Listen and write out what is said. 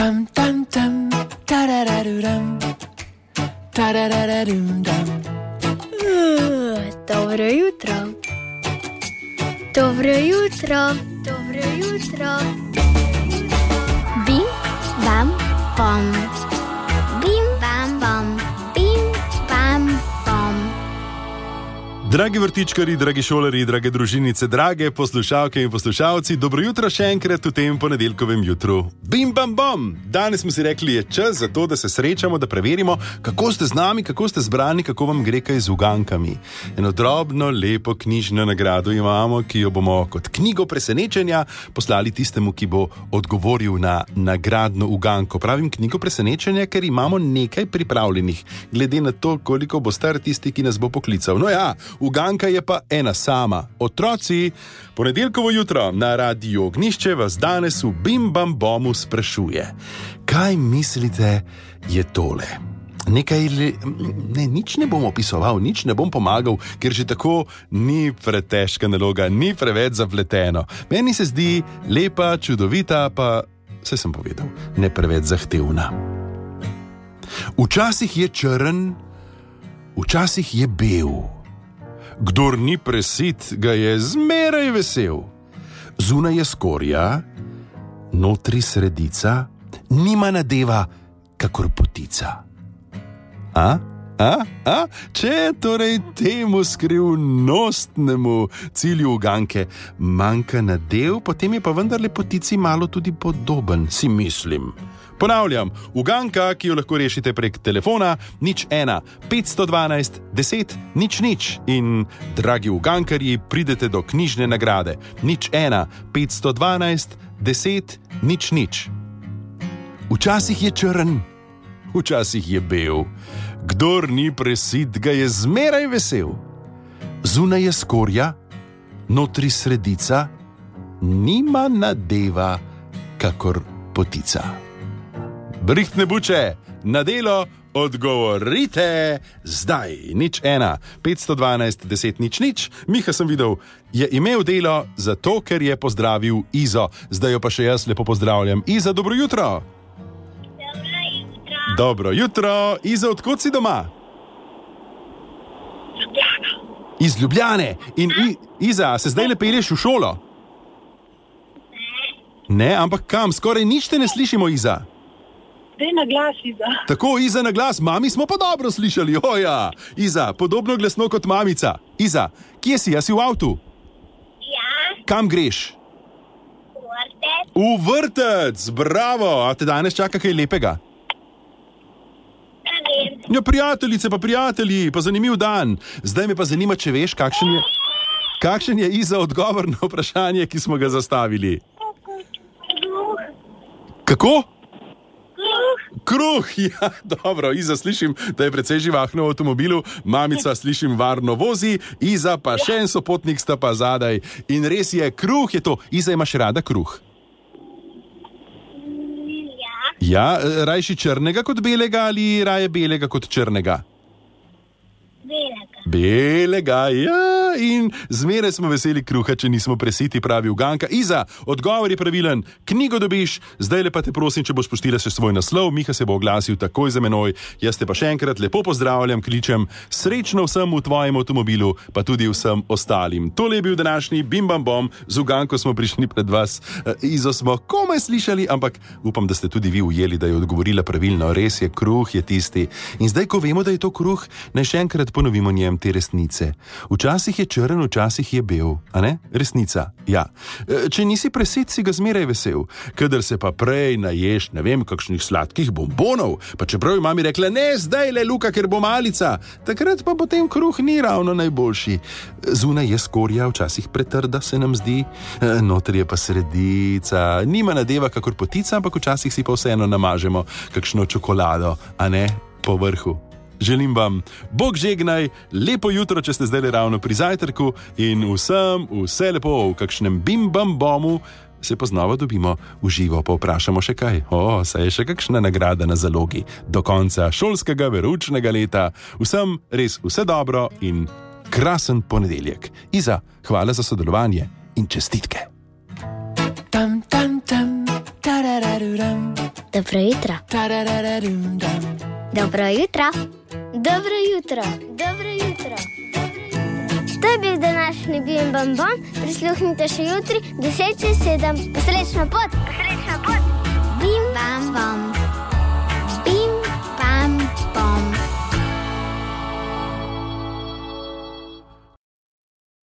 Tam tam tam, tarararuram, tarararum dam. Dobro jutro. Dobro jutro. Dobro jutro. Bim, bam, bom. Dragi vrtičkari, dragi šolari, drage družinice, drage poslušalke in poslušalci, dobro jutro še enkrat v tem ponedeljkovem jutru. Bim bam bom! Danes smo si rekli, je čas za to, da se srečamo, da preverimo, kako ste z nami, kako ste zbrani, kako vam gre kaj z ugankami. Eno drobno, lepo knjižno nagrado imamo, ki jo bomo kot knjigo presenečenja poslali tistemu, ki bo odgovoril na nagradno uganko. Pravim knjigo presenečenja, ker imamo nekaj pripravljenih, glede na to, koliko bo star tisti, ki nas bo poklical. No ja, uganka je pa ena sama. Otroci, ponedeljkovo jutro na radiju Ognišče vas danes v Bim Bam Bomu sprašuje, kaj mislite je tole? Nekaj, ne, nič ne bom opisoval, nič ne bom pomagal, ker že tako ni pretežka naloga, ni preveč zapleteno. Meni se zdi lepa, čudovita, pa vse sem povedal, ne preveč zahtevna. Včasih je črn, včasih je bel. Kdor ni presit, ga je zmeraj vesel. Zunaj je skorja, notri sredica, nima nadeva, kakor potica. A? A? A? Če torej temu skrivnostnemu cilju uganke manjka nadev, potem je pa vendarle potici malo tudi podoben, si mislim. Ponavljam, uganka, ki jo lahko rešite prek telefona, nič 1, 512, 10, nič nič. In, dragi ugankarji, pridete do knjižne nagrade, nič 1, 512, 10, nič nič. Včasih je črn, včasih je bel. Kdor ni presit, ga je zmeraj vesel. Zunaj je skorja, notri sredica, nima nadeva, kakor potica. Brihtne buče, na delo odgovorite zdaj. Nič ena, 512, 10, nič nič. Miha sem videl, je imel delo zato, ker je pozdravil Izo. Zdaj jo pa še jaz lepo pozdravljam. Iza, dobro jutro. Dobro jutro, Iza, odkot si doma? Iz Ljubljane. In I, Iza, se zdaj le peleš v šolo? Ne, ampak kam, skoraj nič te ne slišimo, Iza. Dej na glas, Iza. Tako, Iza na glas, mami smo pa dobro slišali, oja. Iza, podobno glasno kot mamica. Iza, kje si, jaz si v avtu? Ja, Kam greš? vrtec. V vrtec, bravo, a te danes čaka kaj lepega? Ja, prijateljice, pa prijatelji, pa zanimiv dan. Zdaj me pa zanima, če veš, kakšen je, kakšen je Iza odgovor na vprašanje, ki smo ga zastavili. Kako? Kruh, ja, dobro, Iza slišim, da je precej živahno v avtomobilu, mamica slišim varno vozi, Iza pa še en sopotnik sta pa zadaj. In res je, kruh je to, Iza imaš rada kruh. Ja, eh, rajši črnega kot belega ali raje belega kot črnega? Belega. Ja, in zmeraj smo veseli kruha, če nismo presiti, pravi Uganka. Iza, odgovor je pravilen, knjigo dobiš, zdaj le pa te prosim, če boš poštila še svoj naslov, Miha se bo oglasil takoj za menoj. Jaz te pa še enkrat lepo pozdravljam, kličem srečno vsem v tvojem avtomobilu, pa tudi vsem ostalim. Tole je bil današnji Bim Bam Bom, z Uganko smo prišli pred vas. Eh, Izo smo komaj slišali, ampak upam, da ste tudi vi ujeli, da je odgovorila pravilno. Res je, kruh je tisti. In zdaj, ko vemo, da je to kruh, naj še enkrat ponovimo njem te resnice. Včasih je črn, včasih je bel, a ne? Resnica. Ja. E, Če nisi presit, si ga zmeraj vesel. Kadar se pa prej naješ, ne vem, kakšnih sladkih bombonov, pa čeprav je mami rekla, ne, zdaj le luka, ker bo malica, takrat pa potem kruh ni ravno najboljši. Zunaj je skorja, včasih pretrda se nam zdi, e, notri je pa sredica, nima nadeva, kakor potica, ampak včasih si pa vseeno namažemo kakšno čokolado, a ne po vrhu. Želim vam, Bog žegnaj, lepo jutro, če ste zdaj ravno pri zajtrku in vsem vse lepo v kakšnem bim-bam bomu. Se pa znova dobimo v živo, pa vprašamo še kaj. O, saj je še kakšna nagrada na zalogi do konca šolskega veručnega leta. Vsem res vse dobro in krasen ponedeljek. Iza, hvala za sodelovanje in čestitke. Tam tam tam, tarararuram, Dobro jutro. tararararum, dam. Dobro jutro. Dobro jutro. Dobro jutro. To je bil današnji Bim Bam Bam. Prisluhnite še jutri, 10 čez 7. Srečno pot. Srečno